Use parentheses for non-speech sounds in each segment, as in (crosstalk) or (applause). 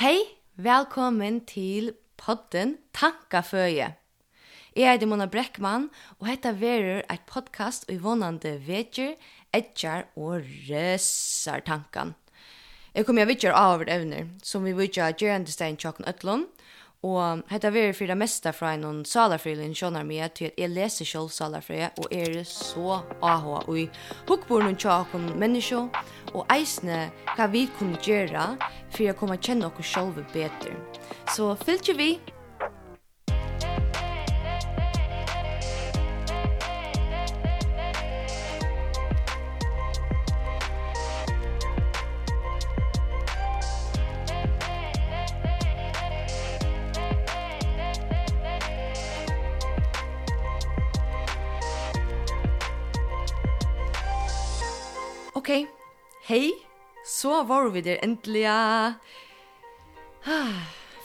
Hei, velkommen til podden Tankaføye. Jeg er Mona Breckmann, og dette verur eit podcast i vånande vetjer, etjar og røsar tankan. Jeg kommer jeg vitjar av over evner, som vi vitjar gjerandestein tjokken Øtlund, Og hetta verður fyrir mesta frá einum salarfrilin sjónar mig at eg lesi sjálv salarfri og er så aha og hugbornum tjá okkum mennesju og eisne hva vi kunnu gera fyrir at koma kjenna okkum sjálv betur. Så fylgje vi Ok, hei, så var vi der endelig. Ah,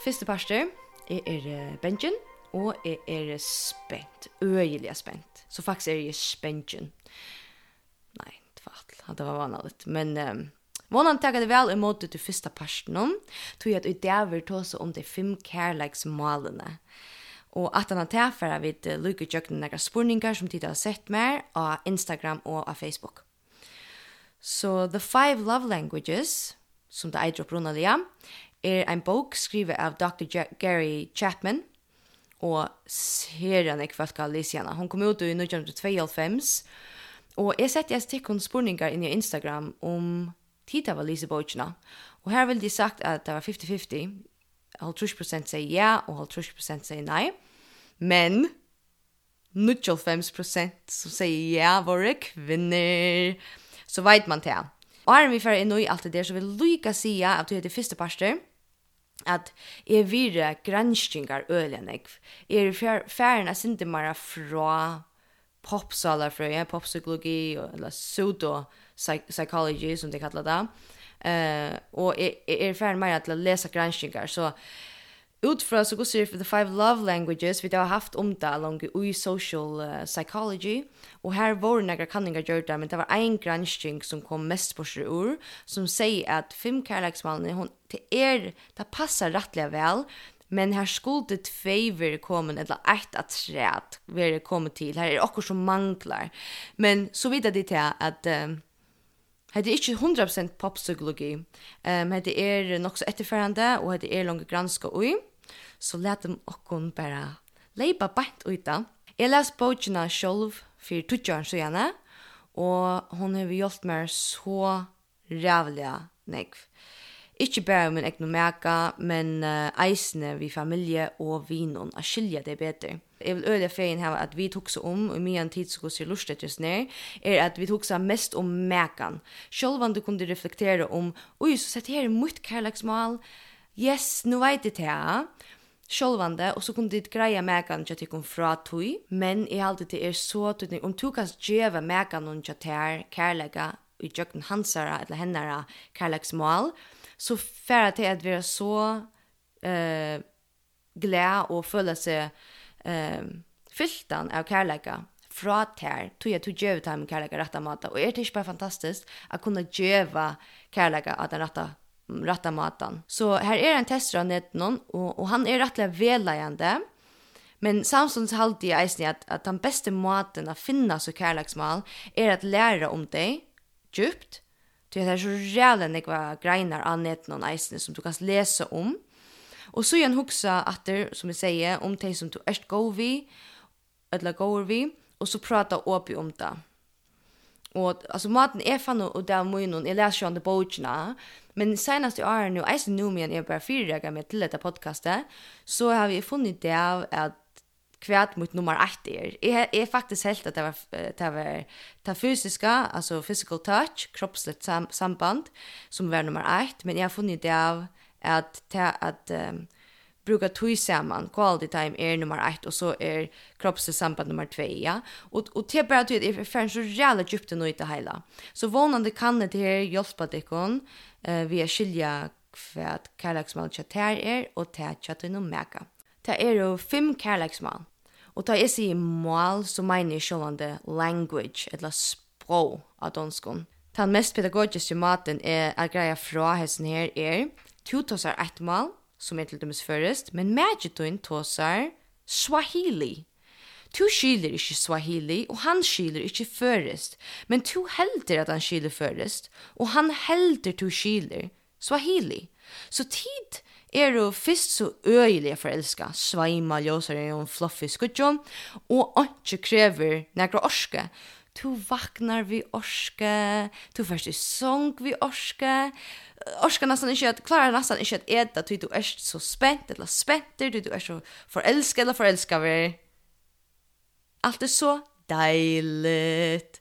første parster, jeg er Benjen, og jeg er spent, øyelig spent. Så faktisk er jeg spentjen. Nei, det det var vanligt, men... Um, Vonan takkar det vel imot til fyrsta parsten tog at i dag vil ta om de fem kærleiksmålene. Og at han har tilfæra vid lukkutjøkken nægra spurningar som tid har sett mer av Instagram og av Facebook. Så The Five Love Languages, som det eitrop rundt lia, er en bok skrivet av Dr. J Gary Chapman, og ser han ikke folk av Lisiana. Hun kom ut i 1992, og jeg sette jeg stikk hun spurningar inn i Instagram om tid av Lisebojtjena. Og her vil de sagt at det var 50-50, 50% sier ja, og 50% sier nei. Men 95% som sier ja, våre kvinner så vet man det. Og her er vi ferdig inn i alt det der, så vil lykke si at du heter første parster, at jeg vire granskingar øyne, jeg er ferdig av mer fra popsaler fra, ja, poppsykologi, eller pseudo-psychology, som de kallar det. Uh, og jeg, jeg er ferdig mer til å lese granskingar, så utfra så går det for the five love languages vi har haft om det along i social uh, psychology och här var några kanningar gjorda men det var en granskning som kom mest på sig ur som säger att fem kärleksmannen hon till er det passar rättliga väl Men här skulle två vara kommen, eller ett att träd vara kommet till. Här är också som manglar. Men så vidare det är att um, Det er ikke 100% poppsykologi. Um, det er nok så etterfærende, og det er langt granska ui så let dem okkon bara leipa bant uta. Jeg les bokina sjolv for tutsjaren så og hon har hjulpet meg så rævliga negv. Ikke bare min egnu meka, men uh, eisene vi familie og vinon a skilja det bedre. Jeg vil øyla feien her at vi tuksa om, og mye en tid som går lustet just ned, er at vi tuksa mest om mekan. om du kunne reflektere om, oi, så sett her er mutt kærleksmal, yes, nu vet det her, sjølvande, og så kunde dit greja at jeg kom fra tui men jeg halte det er så tydning, om du kan geva mäkan och at jeg kærlega, i jøkken hansara eller hennara kärleksmål så færa til at vi er så eh glad og føla seg uh, fylltan av kärlega fra tær, tog jeg tog gjøve til kærlega retta mata, og er det ikke bare fantastisk at kunne gjøve kærlega av den retta rätta matan. Så här är en tester av netnon och, och han är rättliga välajande. Men Samsons halte jag eisen att, att den bästa måten att finna så kærleksmål är att lära om dig djupt. Det är så jävla nekva greinar av netnon eisen som du kan läsa om. Och så igen huxa att det, som vi säger, om dig som du erst god vi, eller går vi, och så prata åpi om det. Og altså maten er fan og det er noen. Jeg leser jo an det bøkene, men senast i åren nu, eisen nå men jeg bare fyrreger med til dette podcastet, så har vi funnet det av at kvært mot nummer 8 er. Jeg er faktisk helt at det var det var det fysiska, altså physical touch, kroppsligt sam samband som var nummer 8, men jeg har funnet det av at at um, brukar tui saman quality time er nummer 1 og så är kroppssamband nummer 2 ja. Og og det bara att det är fan så jävla djupt nu i det hela så vånande kan det her hjälpa dig kon eh via skilja kvad kärleksmal chatter og och tätchat och meka det er jo fem kärleksmal og ta är sig mål så menar självande language eller språk av danskon Den mest pedagogiske maten er at greia fra hessen her er, tu tosar ett mal, som er til dømes først, men Magitun tåsar Swahili. Tu skiler ikkje Swahili, og han skiler ikkje først, men tu helder at han skiler først, og han helder tu skiler Swahili. Så tid er jo fyrst så øyelig forelska, svaima, ljøsare og fluffy skudjon, og ikke krever nekra orske. Tu vaknar vi orske, tu først i song vi orske, orskar nästan inte att klara nästan inte att äta ty du är så spänt eller spänt du du är så förälskad eller förälskad vi. Allt är så dejligt.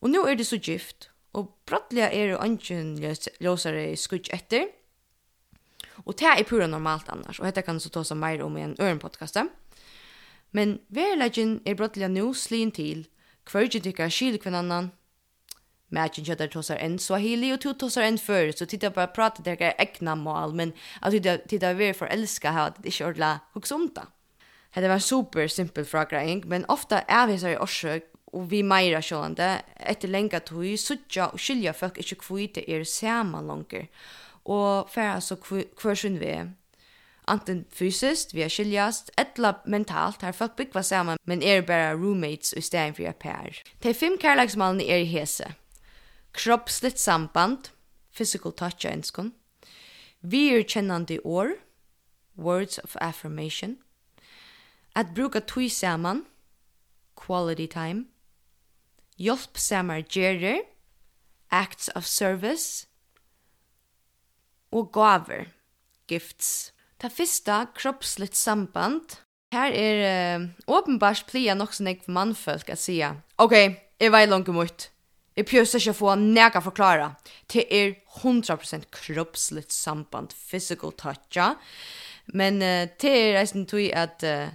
Och nu är det så gift och brottliga är det ungen låsare skutch efter. Och det är pura normalt annars och detta kan så ta som mer om i en öron podcast. Men verlagen är brottliga nu slin till. Kvörgen tycker skil matchen jag där tosar en swahili och tog tosar en för så titta bara prata där är äkna mål men att titta titta vi för älska ha det är ordla huxumta. Det var super simpel fråga men ofta är vi så i orsök og vi meira sjålande, etter lenga tog, suttja og skilja folk ikkje kvite er samma langer, og færa så hver sin vi Anten fysiskt, vi er skiljast, etla mentalt, har folk byggva saman, men er bara roommates i stedet for er pær. De fem kærlagsmalene er i hese kroppsligt samband, physical touch av enskon, virkjennande år, words of affirmation, at bruka tui saman, quality time, hjelp samar gerir, acts of service, og gaver, gifts. Ta fyrsta, kroppsligt samband, Her er åpenbart plia nok som jeg mannfolk at sija, ok, jeg vei langt mot, Jeg prøver ikke få nega forklara. Det er 100% kroppsligt samband, physical touch. Ja. Men uh, det er eisen tog at uh,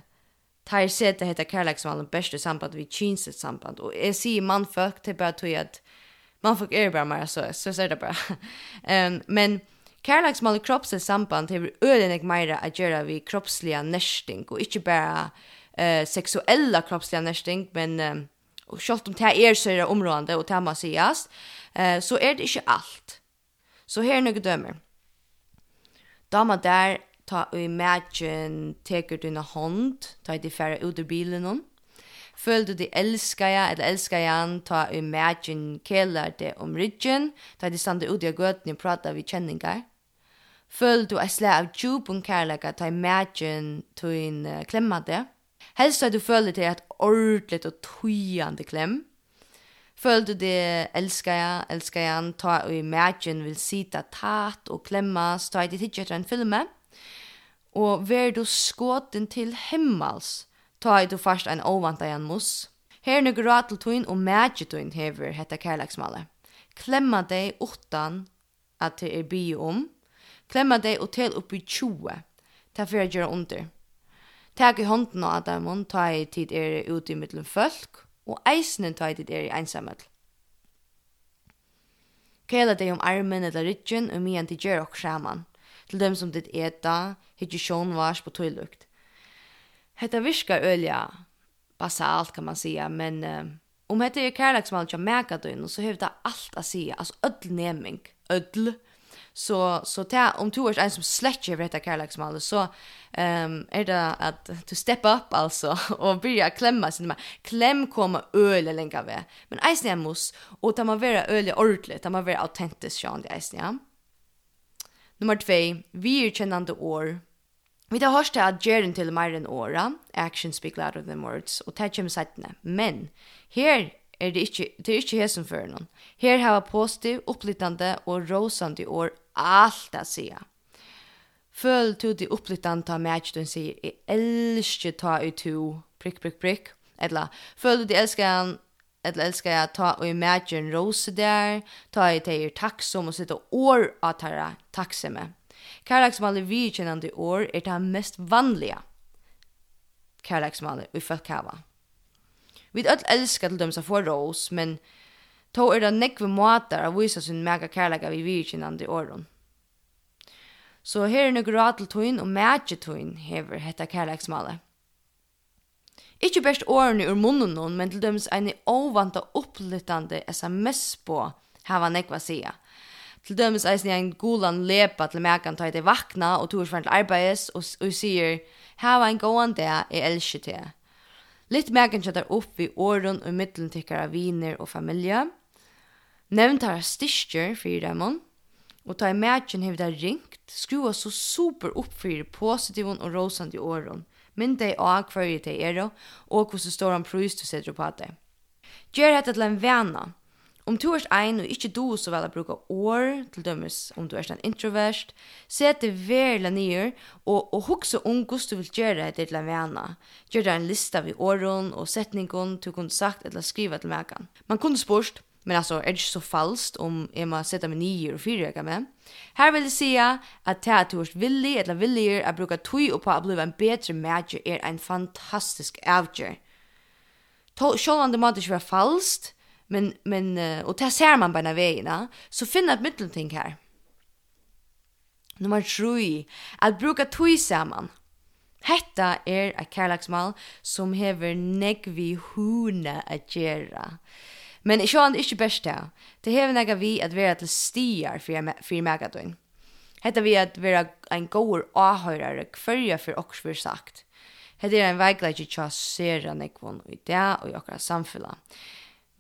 tar seg det heter kærleksvalen beste samband vi kinsitt samband. Og jeg sier mannfolk, det er bare tog at mannfolk er bare mer, så, så ser det bare. (laughs) um, men kærleksvalen kroppsligt samband har øyne jeg mer å gjøre vi kroppslige nesting, og ikke bare uh, seksuella kroppslige nesting, men... Um, och självt om det är så är det och det må sies, eh, så är det inte allt. Så her er noen dømer. Da man där ta og imagine teker dina hand ta i det færre ut av bilen noen. Føler du de elsker jeg, eller elsker jeg ta og imagine kjeler det om ryggen, ta de stande ut av gøtene og prata vi kjenninger. Føler du et slag av djupun ta i to tog uh, klemma det. Helst at du føler det et ordentligt og tøyende klem. Føler du det elsker jeg, elsker jeg, ta og imagine vil sita tat og klemmas, ta i ditt hitje etter en filme. Og vær du skåten til himmels, ta i du først en ovanta igjen mus. Her er noe til tøyen og magi tøyen hever hette kærleksmalet. Klemma deg utan at det er bi om. Klemma deg og til oppi 20. Ta fyrir gjøre under. Tag i hånden av dem, ta i tid er ute i mittelen folk, og eisene ta i tid er i ensamhet. Kjela deg om armen eller ryggen, og mye enn til gjør og skjermen. Til dem som ditt eta, hitje sjånvars på tøylukt. Hetta virkar ølja basalt kan man säga, men uh, om hetta er kærlagsmal til meka døgn, så hevur ta alt säga, altså öll neming, öll Så så ta om två är en som släcker över detta kärleksmål så ehm um, är det att to step up alltså (laughs) och börja klämma sin med kläm komma öle länka vä. Men isen måste och ta man vara öle ordentligt, ta man vara autentisk sjön det isen ja. Nummer 2, vi är kännande år. Vi har hört at Jaren till mer enn åra, actions speak louder than words, og det kommer sættene. Men her er det ikke, det er ikke hesen for noen. Her har positiv, opplittende og rosende år alt att säga. Føl du det upplyttan ta match du säger jag älskar ta i to prick prick prick eller føl du det älskar han eller älskar jag ta og imagine rose där ta i tejer tacksom och sitta år att ta tacksamme. Karaktersmål vi kjennande år er det mest vanliga karaktersmål vi folk hava. Vi öll elskar til dem som får ros, men Tå er det nekve måter å vise sin mega kærlega vi virkinande åren. Så her er nøkker rad til tøyn og mætje tøyn hever hetta kærleksmale. Ikkje best årene ur munnen noen, men til dømes en ovanta opplyttande sms på hava nekva sida. Til dømes eisen jeg en gulan lepa til mekan ta etter vakna og tog til arbeids og, og sier hava en gåan det jeg elsker til. Litt mekan kjettar opp i åren og middelen tikkara viner og familie. Nevnt har styrker for dem, og ta i mætjen hever det ringt, skrua så super opp for positivon og rosande åren, mynd deg av i det er, og hvordan står han prøys du setter på det. Gjør dette til en vana. Om du er ein og ikke du så vel å bruke år, til dømes om du er en introvert, sette verla nyer, og, og hukse om hvordan du vil gjøre dette til en vana. Gjør deg en lista vid åren og setningen du kunne sagt eller skriva til mekan. Man kunne spørst, Men alltså är det så falskt om jag måste sätta mig nio och fyra med. Här vill jag säga att det att du är villig eller villig att bruka tog och på att bli en bättre match är en fantastisk avgör. Självan det måste inte vara falskt men, men, och det ser man på den vägen så finna ett mittelting här. Nummer 3. Att bruka tog samman. Hetta er a kærlaksmal som hever negvi huna a gjerra. Men i sjåan ikkje best det. Det hever nega vi at vera til stiar for megadøyn. Hetta vi at vera ein goer ahøyrare kvarja for okkur vi sagt. Hetta er ein veikleik tja sera nekvon i det og i okkar samfylla.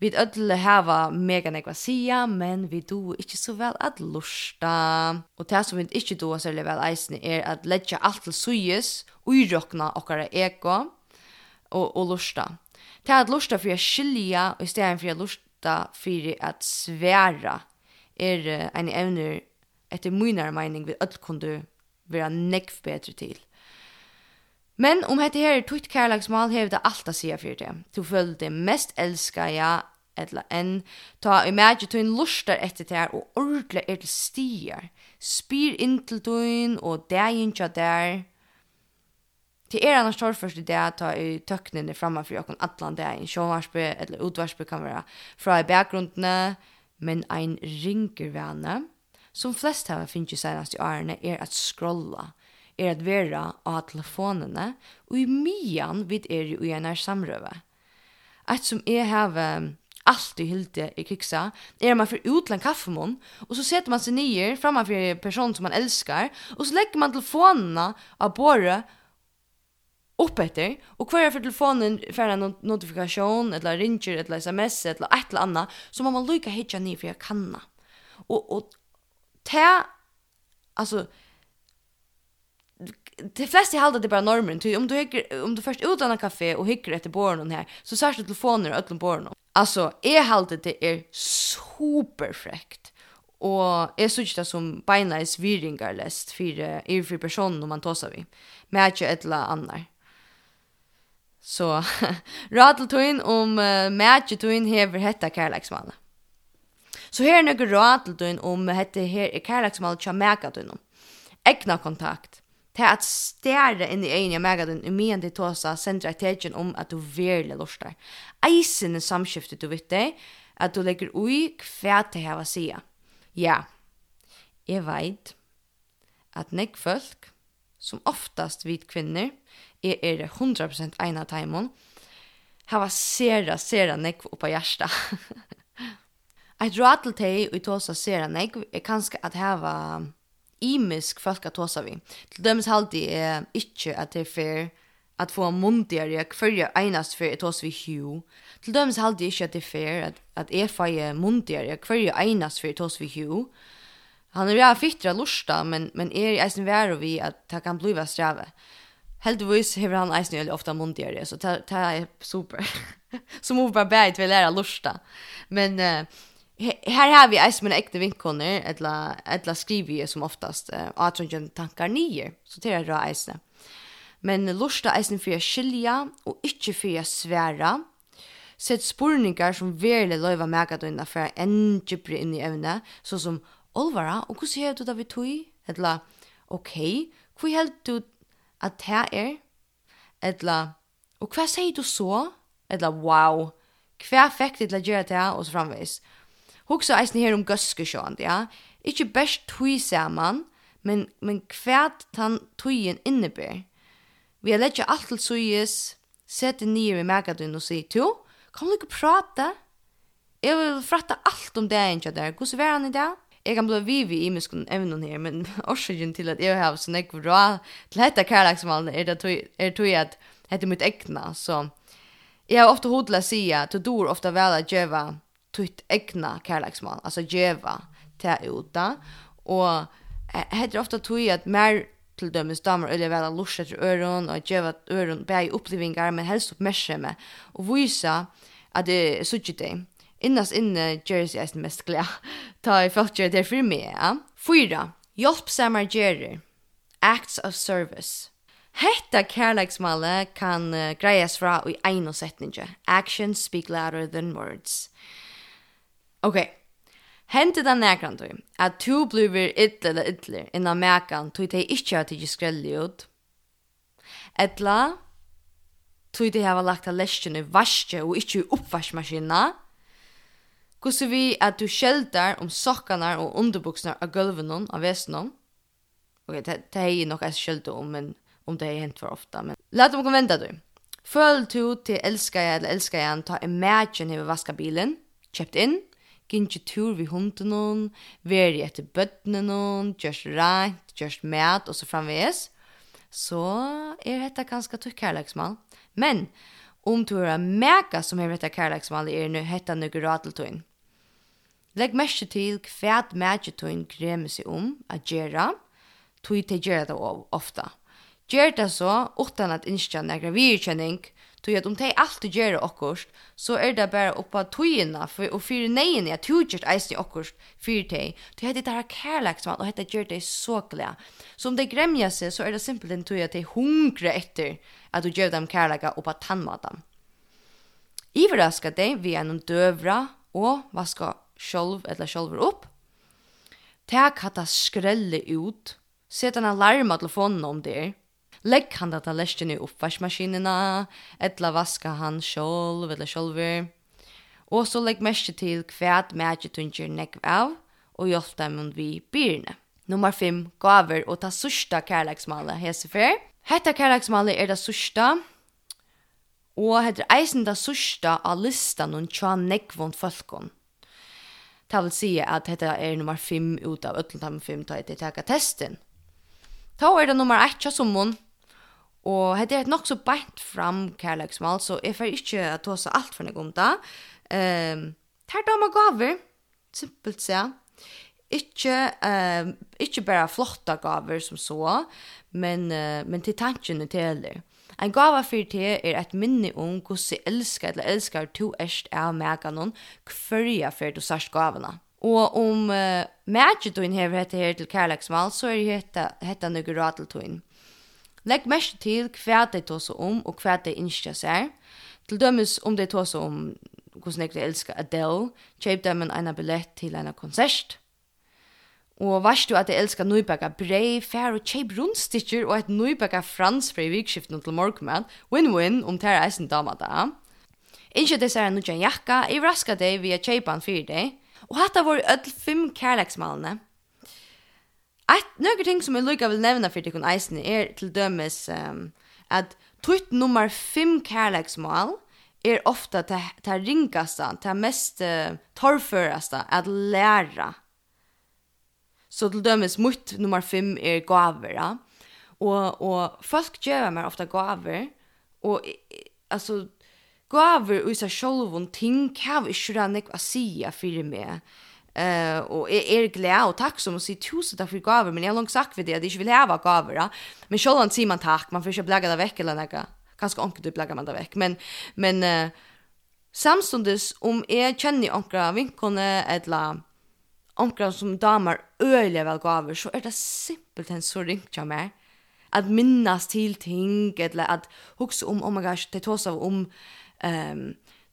Vi ödle hava mega nekva sia, men vi do ikkje så vel at lusta. Og det som vi ikkje do særlig vel eisne er at letja alt til suyes, uirokna okkara eko og, og lusta. Det at lusta fyrir skilja, og i stedet fyrir lusta fyrir at sværa, er en evner etter mynare meining vi öll kundu vera nekv betre til. Men om hette her er tutt kærlagsmal hever det alt a sia fyrir det. Du føler det mest elska ja, etla enn, ta imagine tuin lustar etter det her og ordla er til stier, spyr inntil tuin og degin tja der, Det er annars torrförst i det ta i töknen är framme for jokken atlan det är en showvarspe eller utvarspe kan være fra i bakgrunnene, men ein rinkervänne som flest har finnet senast i årene er at scrolla er at vera av telefonene, og i myan vid er i en er samrøve. Et som är här alltid hylte i kiksa, er man för utland kaffemån, og så setter man seg ner framför en person som man elskar, og så legger man telefonene av båret upp etter, og hver for telefonen får en notifikasjon, eller ringer, eller sms, eller et eller annet, så må man lykke hitja ned for jeg kanna. Og, og ta, altså, de flesta halda det bara normen ty om du hickar om du först utan en kafé och hickar efter barnen här så särskilt telefoner och öllum barnen. Alltså är halda det är superfräckt. Och är så det som beinleis viringar läst för er för person om man tar sig vi. Märker ett eller annar. Så (laughs) radel tuin om uh, mætje tuin hever hetta kærleiksmann. Så her er noe radel tuin om hette her er kærleiksmann tja mæka tuin om. Egna kontakt. Det at stære inn i øynene mæka tuin um igjen til tåsa sendra tegjen om at du verlig lortar. Eisen er samskiftet du vet deg, at du legger ui hva det her sida. Ja, jeg veit at nek folk, som oftast vit kvinner, jeg er 100% en av timen, hava sera, sera nekv oppa hjärsta. (laughs) Eit råd til teg og tåsa sera nekv er kanskje at hava imisk folk at tåsa vi. Til dømes halde er ikkje at det er fair at få mundigare kvarja einast fyrir et hos vi hju. Til dømes halde ikkje at det er fair at, at jeg fai mundigare kvarja einast fyrir et hos vi hju. Han er ja fytra lusta, men, men er eisen vero vi at det kan bliva strave. Heldigvis hever han eisen veldig ofta mundigere, så det, er super. (laughs) så må vi bare bare til å lære lusta. Men uh, her har vi eisen mine ekte vinkoner, etla, etla skriver som oftast, uh, at hun tankar nye, så det er bra eisen. Men lusta eisen for å skilja, og ikke for å svære, sett spurningar som verle løyva mega døgnet for å endjupre inn i evne, så som, Olvara, og hvordan gjør du da vi tog? Etla, ok, hvor helt du at det er, eller, og hva sier du så? Eller, wow, hva fikk du til å gjøre det, og så framvis. Hugsa eisen her om gøskesjånd, ja. Ikke best tui saman, men, men hva tan tuien innebär. Vi har lett alt til suyes, sett det nye med megadun og sier, «Tu, kan du ikke prate? Jeg vil fratta alt om det enn der. Hvordan er han i dag? jeg kan bli vi vi i mig skulle även här men (laughs) orsaken til at jeg har sån ek bra til dette kärleksmal er det er tog är tog att heter mitt egna, så jeg har ofte hodet ofta hodla sia to dor ofta väl att geva tutt äkna kärleksmal alltså geva ta uta och heter ofte tog at mer til dømes damer eller väl att lusta till öron och geva öron bäj upplevingar men helst oppmerksomme og vise at det är så dig innas inne Jersey er mest glad. (laughs) Ta i folk gjør det for meg, ja. Fyra, hjelpsammer gjerrer. Acts of service. Hetta kærleiksmale kan uh, greias fra i ein og setninge. Actions speak louder than words. Ok. Hente den nekran du, at tu blir ytler eller ytler innan mekan tog de ikkje har tidsi skrelli ut. Etla, tog de hava lagt av lesjen i varske og ikkje i oppvarsmaskina, Hvordan vi at du skjelder om sokkene og underbuksene av gulvene av vesene? Ok, det, det er jeg nok jeg skjelder om, men om det er hent for ofte. Men la dem komme vente du. Føl du til elsker jeg eller elsker jeg ta imagine hva vaska bilen, kjøpt inn, gynge tur vi hunden noen, veri etter bøttene noen, gjørs rent, gjørs mat og så framvis, så er dette ganske tøtt kærleksmål. Men om du er mega som er dette kærleksmål, er nu hetta nøkker rateltøyen. Legg mest til kvært mætje tøyn seg om at gjøre, tøy til gjøre det ofta. Gjør det så, uten at innskja negra virkjenning, tøy at om tøy alltid gjera okkurst, så er det bare oppa tøyina, og fyrir neien at tøy gjør eisen i okkurst fyrir tøy. Tøy hette det her kærleksmann, og hette gjør det så glede. Så om det gremja seg, så er det simpelthen tøy at tøy hungre etter at du gjør dem kærlega oppa tannmata. Iverraska deg vi gjennom døvra og vaska sjálv eller sjálvur upp. Tag hatta skrelle ut. Set en alarm av telefonen om det. Legg han data lesjen i oppvarsmaskinina. etla vaska han sjálv eller sjálvur. Og så legg mest til kvæt mætje nekv av, og hjelp dem vi byrne. Nummer 5, gaver og ta sørsta kærleksmalet Hesefer. Hetta kærleksmalet er det sørsta, og heter eisen det sørsta av listan og tja nekvån folkene. Det vil si at dette er nummer 5 ut av ødelen dem 5 da jeg tar testen. Da er det nummer 1 som hun, og dette er et nok så beint fram kærleksmål, så jeg får ikke ta seg alt for noe om det. Um, det er damer gaver, simpelt se. Ikke, uh, ikke bare flotte gaver som så, men, uh, men til tankene til heller. Ein gava fyrir te er eit minni um gussi elskar eller elskar to erst av meganon kvørja fyrir du sørst gavana. Og om uh, mætjetuin hever hette her til kærleksmal, så er hetta, hetta nøkker rateltuin. Legg mest til hva de tås om og hva de innskja seg. Til dømes om de tås om hvordan jeg elsker Adele, kjøp dem en ena billett til en konsert, Og varst du at jeg elskar nøybaka brei, fær og kjeip rundstitcher og et nøybaka frans fra i vikskiften til morgenmann, win-win om tæra eisen dama da. Innskyld det er nudja en jakka, jeg raska deg via kjeipan fyrir deg, og hatt av vår öll fem kærleksmalene. Et nøyga ting som jeg lukka vil nevna fyrir dikon eisen er til dømes um, at tutt nummer fem kærleksmal er ofta ta, ta ringasta, ta mest uh, torrførasta at læra Så til dømes mot nummer 5 er gaver. Ja? Og, og folk gjør meg ofte gaver. Og altså, gaver og seg selv om ting kan vi ikke rann ikke å si for meg. Uh, og jeg er glad og takk som å si tusen takk for gaver, men jeg har langt sagt ved det at jeg ikke vil hava gaver. Ja? Men selv om sier man takk, man får ikke blegge det vekk eller noe. Kanskje anker du blegger man det vekk. Men, men uh, samståndes om jeg kjenner anker vinkene eller omkring som damer øyelig vel gaver, så er det simpelthen så ringt jeg meg at minnes til ting, eller at hukse om, oh my gosh, det tås av om, um,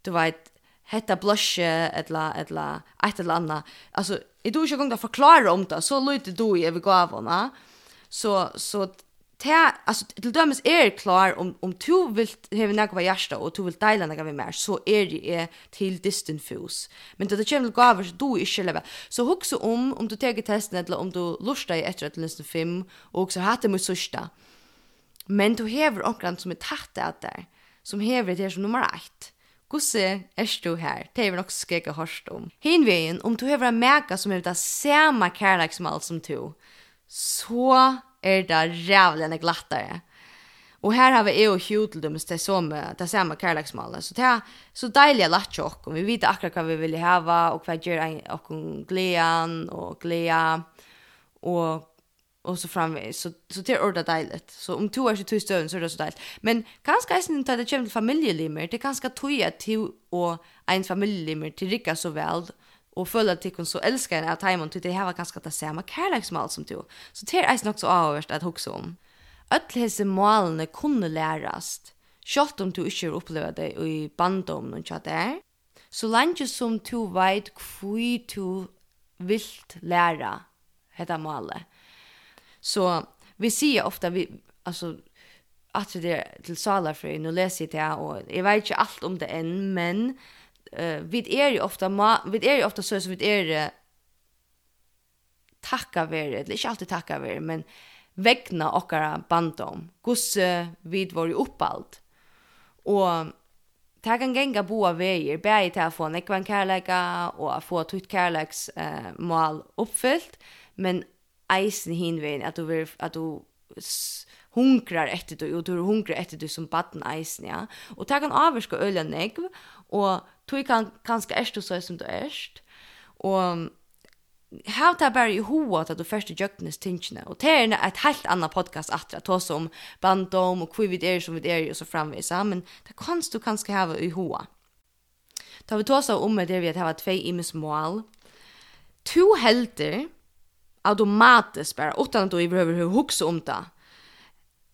du vet, hetta blushe, eller, eller, et eller annet. Altså, jeg tror ikke gong da forklare om det, så lyder du i over gavene. Så, så ta alltså till dömes är er klar om om du vill ha något vad hjärta och du vill dela något med mer så är det är till distant fus men det kommer att gå så du är själva så huxa om om du tar testen eller om du lustar i ett rätt listen film och så hade mot sista men du häver också som är tatt att där som häver det som nummer 1 Gusse, er du her? Det er vi nok skreget hørst om. Hinveien, om du hever en mega som er det samme kærleiksmål som du, så er det jävligt glattare. Og Och här har vi ju Hugh til dem det som det samme kärleksmål. Så det er så deilig å lage och vi vet akkurat vad vi vill ha och vad gör oss gleden og och Og, och och så fram så så det är ordat deiligt. Så om två år så två stunder så är det så deiligt. Men kanske är inte det kommer till familjelimmer. Det kanske tror jag till och en familjelimmer till rika så väl och följa att hon så älskar henne att Timon till det här var ganska det samma kärleksmål som du. Så det är nog så avvärst att huxa om. Öll hese målene kunne lærast, sjålt om du ikke oppleva det i bandom noen tja der, så länge som du vet hvor du vilt lära hetta målet. Så vi sier ofta, vi, altså, at det er til för nå leser jeg det, og jeg vet ikke alt om det enn, men uh, vi är ju ofta ma vi är ju ofta så som vi är uh, tacka vare eller inte alltid tacka vare men vägna okkara bandom gus uh, vid var ju uppallt och ta kan genga boa veier, bæg i til å få nekvann kærleika og få tutt kærleiks eh, mål oppfyllt, men eisen hinvein at du, vil, at du hungrar etter du, og du hungrar etter du som baden eisen, ja. Og ta kan avvirka øyla negv, og tog kan ganska erst du så som du erst. Og How ta bara i hoa at du først i jöknes tingene, og det er et helt anna podcast atra, ta som bandom og hvor vi er som vi er og så framvisa, men det kanst du kanskje hava i hoa. Ta vi ta om med det vi at hava tvei imes mål. To helter automatiskt bara, utan att du behöver behøver hukse om det,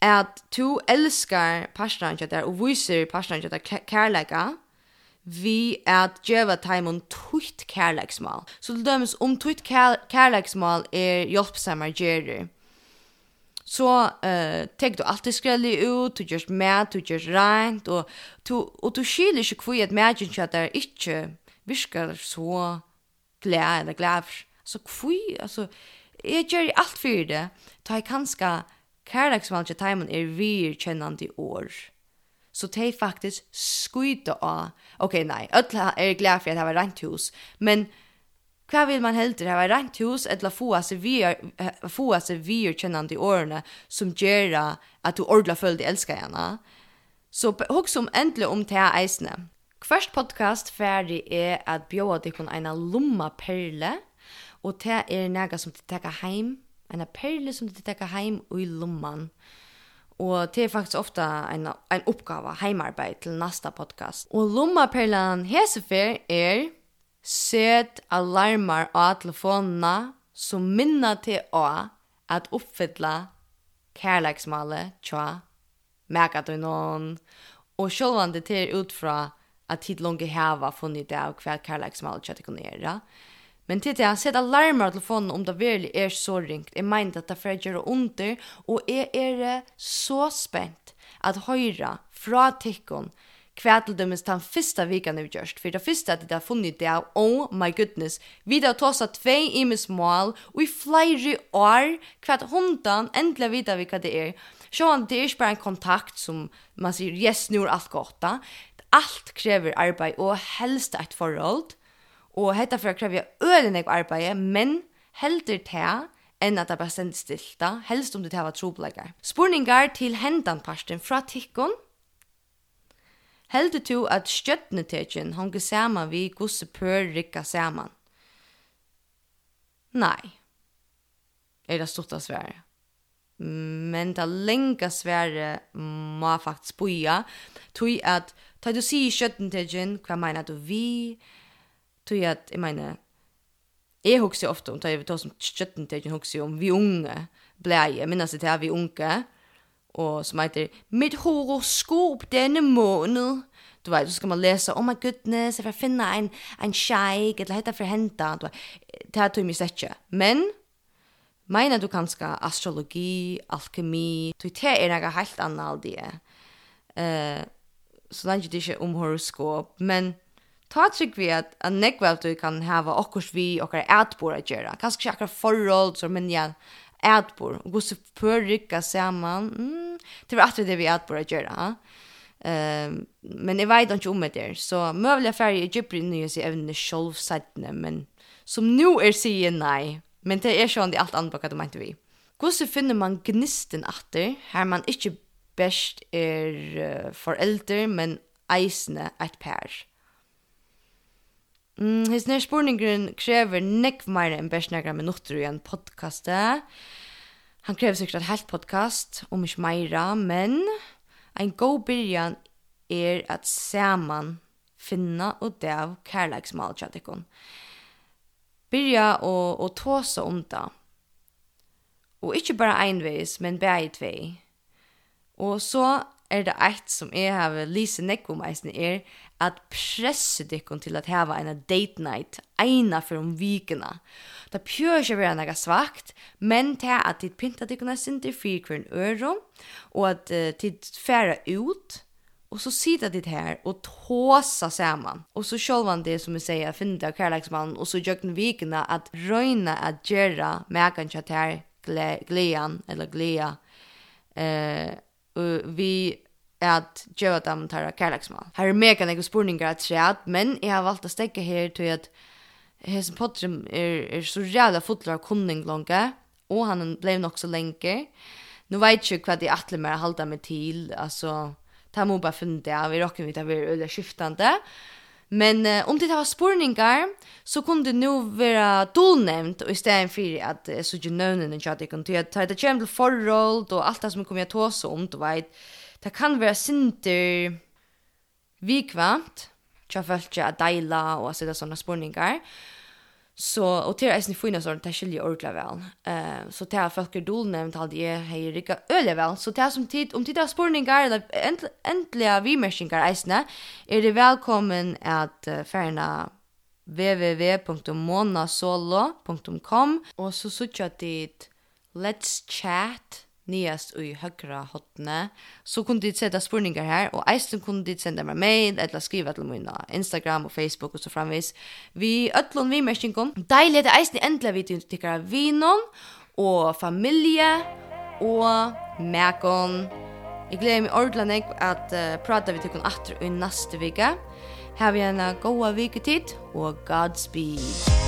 at to elskar parstranget der og viser parstranget der kærleika, vi at djeva taimon tuitt kærleiksmal. Så til dømes om tuitt kærleiksmal er hjelpsamar gjerir. Så uh, tek du alltid skrelli ut, du gjørs med, du gjørs rent, og, tu, og du skiljer ikke hvor at det ikke virker så glad eller glæver. Så hvor, altså, jeg gjør alt for det, da jeg kanskje kærleiksmal til taimon er virkjennandi år. Så det er faktisk skuida av okej, okay, nej, öll är glad för att det var rent hus. Men Hva vil man heldur hava rent hus eller få seg vir, få seg vir kjennende i årene som gjør at du ordentlig føler de elsker henne? Så hokk som endelig om til eisene. Først podcast ferdig er at bjóa dikon en lomma perle, og te er nega som du tekker heim, en perle som du tekker heim og i lomman. Og det er faktisk ofte en, en oppgave, heimarbeid til neste podcast. Og lommaperlen hesefer er set alarmer av telefonene som minner til å at oppfylle kærleiksmalet tja merka du noen. Og sjølvan det ter ut fra at tid langt heva funnet av hver kærleiksmalet tja det kunne gjøre. Ja? Men til det, sett alarmer av telefonen om det virkelig er så ringt. Jeg mener at det får gjøre under, og jeg er så spent at høyre fra tikkene hva til dømes den første vikene vi gjørst. For det første at det har funnet det av, oh my goodness, vi har tås av tvei imes mål, og i flere år, hva til hundan, endelig vet vi hva det er. Så det er ikke bare en kontakt som man sier, yes, nu er alt godt da. Alt krever arbeid, og helst et forhold. Og hetta for å kreve ølen jeg arbeid, men heldur til enn at det bare stendt stilta, helst om du til å ha troblegger. Spurningar til hendan parsten fra tikkun. Heldur du at skjøttnetekjen hongi saman vi gosse pør rikka saman? Nei. Er det stort av svære? Men det lenga svære må faktisk boja, tog at, ta du si skjøttnetekjen, hva mener du vi? Hva tog jag att, jag menar, jag husker ofta om, da jeg vil ta som jag husker om vi unga blei, jeg minnes det her vi unga, och som heter, mitt horoskop denne månad, du vet, så ska man läsa oh my goodness, jag får finna en, en tjejk, eller hitta för hända. Du vet, det här tog mig sätta, Men, Meina du kanska astrologi, alkemi, du te er är heilt anna annat av det. Uh, så langt det ikke om horoskop, men ta trygg vi at en nekva at du kan hava okkurs vi okkar ætbor a gjerra. Kanskje ikke akkurat forhold som men ja, ætbor. Og gos pørrykka saman, mm, det var alltid det vi ætbor a gjerra. Ha? Um, men jeg vet ikke om det er, så møvelig affæri i Egypri nye seg evne sjolv sættene, men som nu er sier nei, men det er sjående alt annet bakka du mente vi. Gos finner man gnisten atter, her man ikke best er uh, forelder, men eisne et pær. Mm, his nær spurningren krever nekk meir enn best nægra minutter i en podcast. Han krever sikkert et helt podcast, om ikke meira, men en god byrjan er at saman finna og dev kærleiksmal tjadikon. Byrja og, og tåsa om da. Og ikke bare einveis, men bare tvei. Og så er det eit som jeg har lise nekko om er, at presse dikken til at hava en date night eina for om vikene. Det pjør ikke være nega svagt, men til at tid pynta dikken er sinter fyrir kvar øron, og at uh, tid færa ut, og så sida dit her og tåsa saman. Og så sjølvan det som vi sier, finne det av kærleiksmannen, og så gjør den at røyna at gjerra megan kjatt her glean, eller glea, eh, uh, vi at gjøre dem til kærleksmål. Her er mega noen spurninger at skjedd, men jeg har valgt å stekke her til at hesen potrim er, er så reale fotler av kunning langt, og han ble nok så lenge. Nå vet jeg ikke hva de atle mer å meg til, altså, det må bare finne det, vi råkker vi til å være øyne skiftende. Men uh, om det var spurningar så kunne det nu dolnevnt, og i stedet for at jeg så ju nönen och jeg kunne ta det kommer til forhold, og alt det som kommer jag ta så om du vet det kan være sinter vikvant, tja følt at deila og sånne sånne spurningar. Så, og til eisen i fina sånn, det skiljer ordla vel. Uh, så til at folk er dolnevnt hadde jeg hei rikka øye vel. Så til som tid, om tid av spurningar, eller end, endelige vimersingar eisene, er det velkommen at uh, ferna www.monasolo.com og så suttja dit Let's Chat nyast i högra hotne så kunde dit sätta spurningar här och eisen kunde dit sända mig mail eller skriva till mina Instagram och Facebook och så framvis vi öllon vi meshin kom deilig det eisen ändla vi till tycker vi någon och familje och märkon Jag gleder meg ordentlig at uh, prata vi kun atter i neste vika. Her vi en goa viketid og Godspeed.